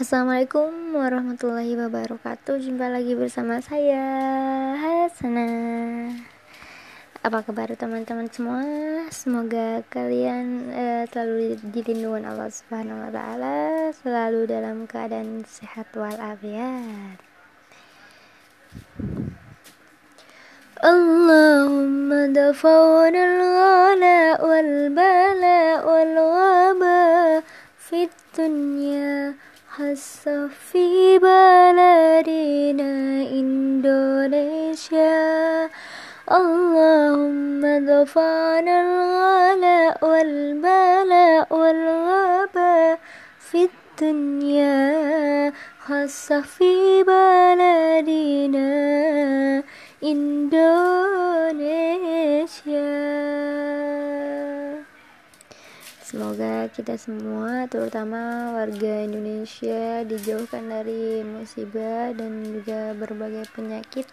Assalamualaikum warahmatullahi wabarakatuh. Jumpa lagi bersama saya Hasana. Apa kabar teman-teman semua? Semoga kalian uh, selalu dilindungi Allah subhanahu wa ta'ala Selalu dalam keadaan sehat walafiat. Allahumma dafawna al-ghala wal-bala wal-ghaba Fit dunya حس في بلدنا إندونيسيا. اللهم دفعنا الغلاء والبلاء والغباء في الدنيا. خاصة في بلدنا إندونيسيا. Semoga kita semua, terutama warga Indonesia, dijauhkan dari musibah dan juga berbagai penyakit